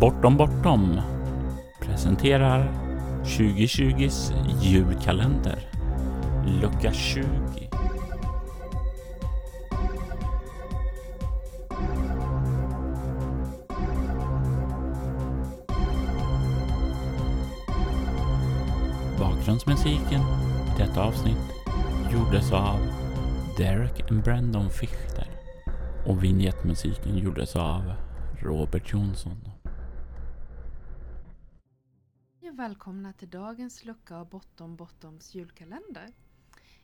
Bortom Bortom presenterar 2020s julkalender. Lucka 20. Bakgrundsmusiken i detta avsnitt gjordes av Derek and Brandon Fichter och vignettmusiken gjordes av Robert Jonsson. Välkomna till dagens lucka av Bottom Bottoms julkalender.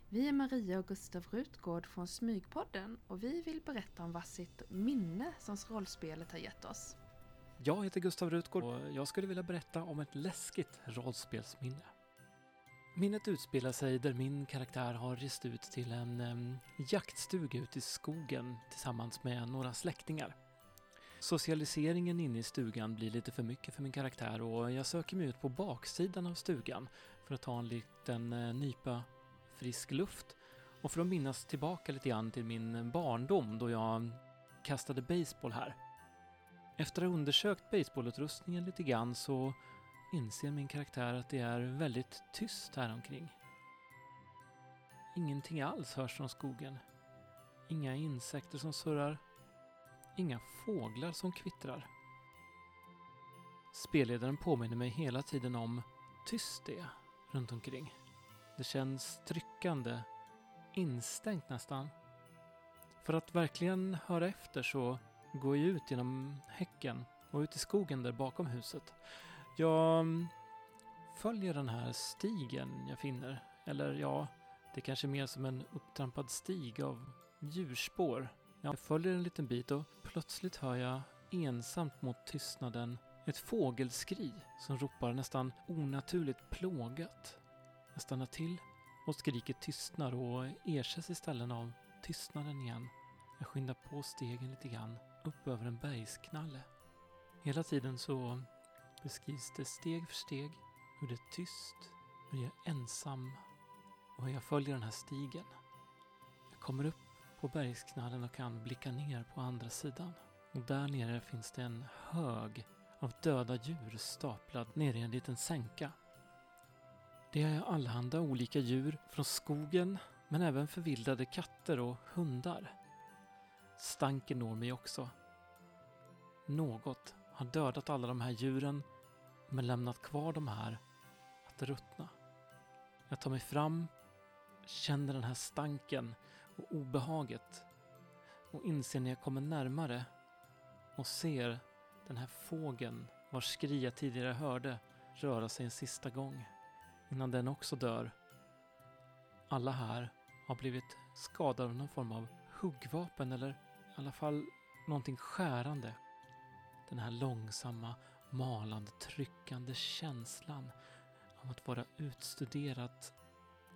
Vi är Maria och Gustav Rutgård från Smygpodden och vi vill berätta om varsitt minne som rollspelet har gett oss. Jag heter Gustav Rutgård och jag skulle vilja berätta om ett läskigt rollspelsminne. Minnet utspelar sig där min karaktär har rest ut till en um, jaktstuga ute i skogen tillsammans med några släktingar. Socialiseringen inne i stugan blir lite för mycket för min karaktär och jag söker mig ut på baksidan av stugan för att ta en liten eh, nypa frisk luft och för att minnas tillbaka lite grann till min barndom då jag kastade baseball här. Efter att ha undersökt baseballutrustningen lite grann så inser min karaktär att det är väldigt tyst här omkring. Ingenting alls hörs från skogen. Inga insekter som surrar. Inga fåglar som kvittrar. Spelledaren påminner mig hela tiden om tyst det är runt omkring. Det känns tryckande, instängt nästan. För att verkligen höra efter så går jag ut genom häcken och ut i skogen där bakom huset. Jag mm, följer den här stigen jag finner. Eller ja, det är kanske mer som en upptrampad stig av djurspår. Jag följer en liten bit och plötsligt hör jag ensamt mot tystnaden ett fågelskri som ropar nästan onaturligt plågat. Jag stannar till och skriket tystnar och ersätts istället av tystnaden igen. Jag skyndar på stegen lite grann upp över en bergsknalle. Hela tiden så beskrivs det steg för steg hur det är tyst, hur jag är ensam och hur jag följer den här stigen. Jag kommer upp på bergsknallen och kan blicka ner på andra sidan. Och där nere finns det en hög av döda djur staplad nere i en liten sänka. Det är allehanda olika djur från skogen men även förvildade katter och hundar. Stanken når mig också. Något har dödat alla de här djuren men lämnat kvar de här att ruttna. Jag tar mig fram, känner den här stanken och obehaget och inser när jag kommer närmare och ser den här fågeln vars skri jag tidigare hörde röra sig en sista gång innan den också dör. Alla här har blivit skadade av någon form av huggvapen eller i alla fall någonting skärande. Den här långsamma malande, tryckande känslan av att vara utstuderat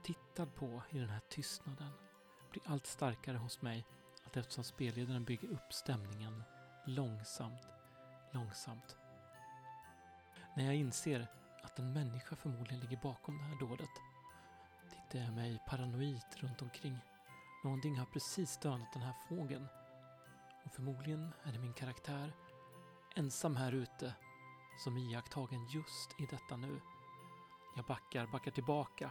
tittad på i den här tystnaden blir allt starkare hos mig allt eftersom spelledaren bygger upp stämningen långsamt, långsamt. När jag inser att en människa förmodligen ligger bakom det här dådet tittar jag mig paranoid runt omkring. Någonting har precis dödat den här fågeln och förmodligen är det min karaktär ensam här ute som iakttagen just i detta nu. Jag backar, backar tillbaka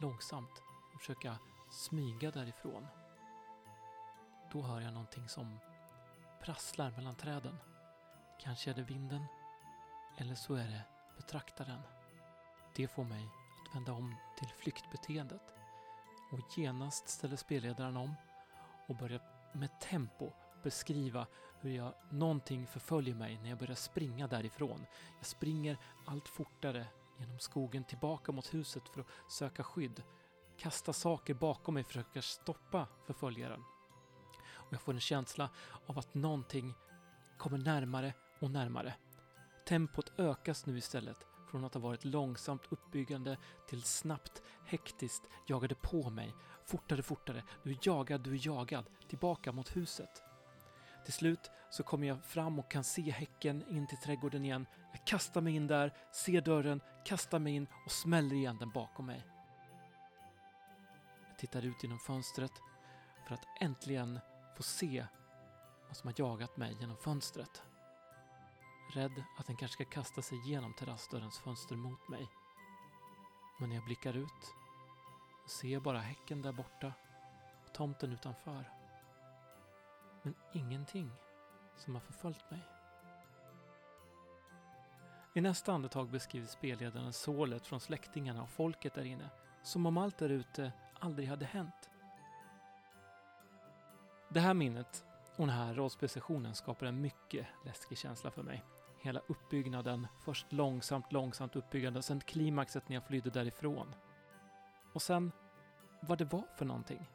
långsamt och försöker smyga därifrån. Då hör jag någonting som prasslar mellan träden. Kanske är det vinden eller så är det betraktaren. Det får mig att vända om till flyktbeteendet och genast ställer spelledaren om och börjar med tempo beskriva hur jag, någonting förföljer mig när jag börjar springa därifrån. Jag springer allt fortare genom skogen tillbaka mot huset för att söka skydd. Kasta saker bakom mig, försöker stoppa förföljaren. Och jag får en känsla av att någonting kommer närmare och närmare. Tempot ökas nu istället från att ha varit långsamt uppbyggande till snabbt, hektiskt jagade på mig. Fortare, fortare. Du är jagad, du är jagad. Tillbaka mot huset. Till slut så kommer jag fram och kan se häcken in till trädgården igen. Jag kastar mig in där, ser dörren, kastar mig in och smäller igen den bakom mig. Jag tittar ut genom fönstret för att äntligen få se vad som har jagat mig genom fönstret. rädd att den kanske ska kasta sig genom terrassdörrens fönster mot mig. Men när jag blickar ut ser jag bara häcken där borta och tomten utanför. Men ingenting som har förföljt mig. I nästa andetag beskriver spelledaren sålet från släktingarna och folket där inne som om allt där ute aldrig hade hänt. Det här minnet och den här rollspelsessionen skapar en mycket läskig känsla för mig. Hela uppbyggnaden, först långsamt, långsamt uppbyggande, sen klimaxet när jag flydde därifrån. Och sen vad det var för någonting.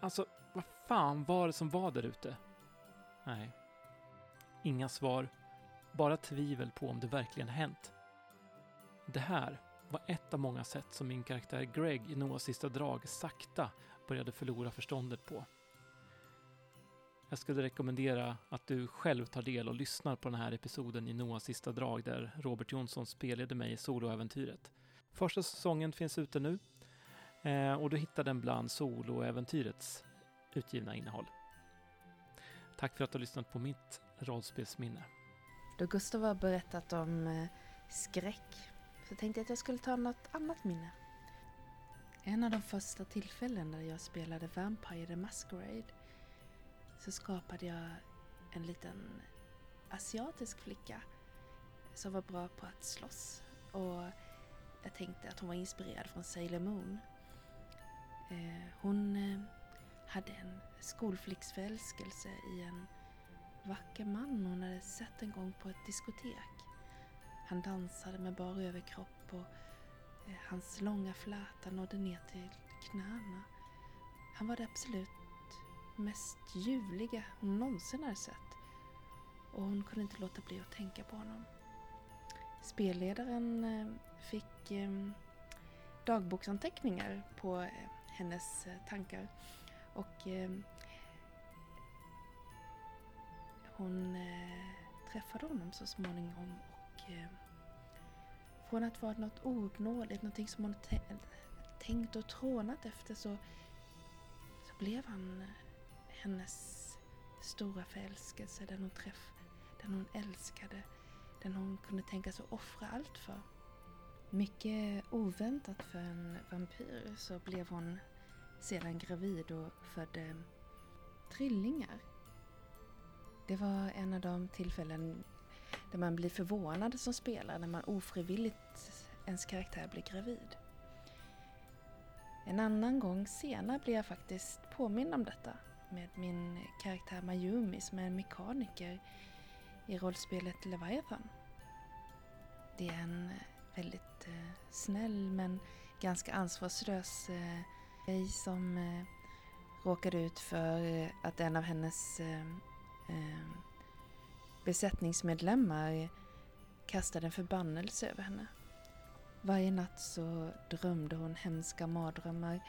Alltså, vad fan var det som var där ute? Nej. Inga svar, bara tvivel på om det verkligen hänt. Det här var ett av många sätt som min karaktär Greg i Noahs sista drag sakta började förlora förståndet på. Jag skulle rekommendera att du själv tar del och lyssnar på den här episoden i Noahs sista drag där Robert Jonsson spelade mig i soloäventyret. Första säsongen finns ute nu eh, och du hittar den bland soloäventyrets utgivna innehåll. Tack för att du har lyssnat på mitt rollspelsminne. Då Gustav har berättat om eh, skräck så tänkte jag att jag skulle ta något annat minne. En av de första tillfällen där jag spelade Vampire the Masquerade så skapade jag en liten asiatisk flicka som var bra på att slåss. Och jag tänkte att hon var inspirerad från Sailor Moon. Eh, hon eh, hade en skolflicksförälskelse i en vacker man hon hade sett en gång på ett diskotek. Han dansade med bar överkropp och eh, hans långa fläta nådde ner till knäna. Han var det absolut mest ljuvliga hon någonsin hade sett. Och hon kunde inte låta bli att tänka på honom. Spelledaren eh, fick ehm, dagboksanteckningar på eh, hennes tankar. Och ehm, hon träffade honom så småningom Eh, från att vara något ouppnåeligt, någonting som hon tänkt och trånat efter så, så blev han eh, hennes stora förälskelse, den hon träff, den hon älskade, den hon kunde tänka sig offra allt för. Mycket oväntat för en vampyr så blev hon sedan gravid och födde trillingar. Det var en av de tillfällen där man blir förvånad som spelare när man ofrivilligt ens karaktär blir gravid. En annan gång senare blir jag faktiskt påmind om detta med min karaktär Mayumi som är en mekaniker i rollspelet Leviathan. Det är en eh, väldigt eh, snäll men ganska ansvarslös eh, tjej som eh, råkade ut för eh, att en av hennes eh, eh, besättningsmedlemmar kastade en förbannelse över henne. Varje natt så drömde hon hemska mardrömmar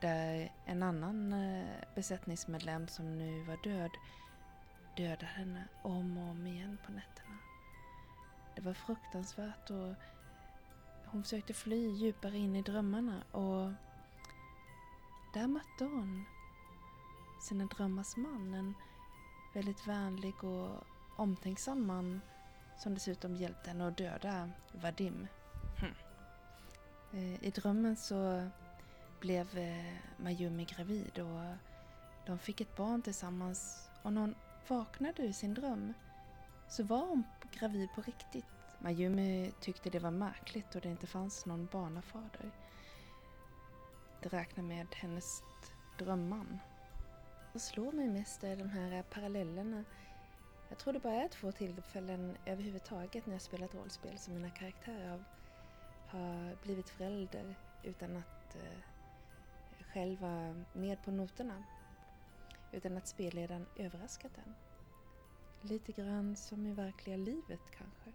där en annan eh, besättningsmedlem som nu var död dödade henne om och om igen på nätterna. Det var fruktansvärt och hon försökte fly djupare in i drömmarna och där mötte hon sina drömmars man. En väldigt vänlig och omtänksam man som dessutom hjälpte henne att döda Vadim. Hm. Eh, I drömmen så blev eh, Mayumi gravid och de fick ett barn tillsammans och när hon vaknade ur sin dröm så var hon gravid på riktigt. Mayumi tyckte det var märkligt och det inte fanns någon barnafader. Det räknar med hennes drömman. Vad slår mig mest är de här parallellerna. Jag tror det bara är två tillfällen överhuvudtaget när jag spelat rollspel som mina karaktärer har blivit förälder utan att eh, själv vara med på noterna. Utan att spelledaren överraskat den. Lite grann som i verkliga livet kanske.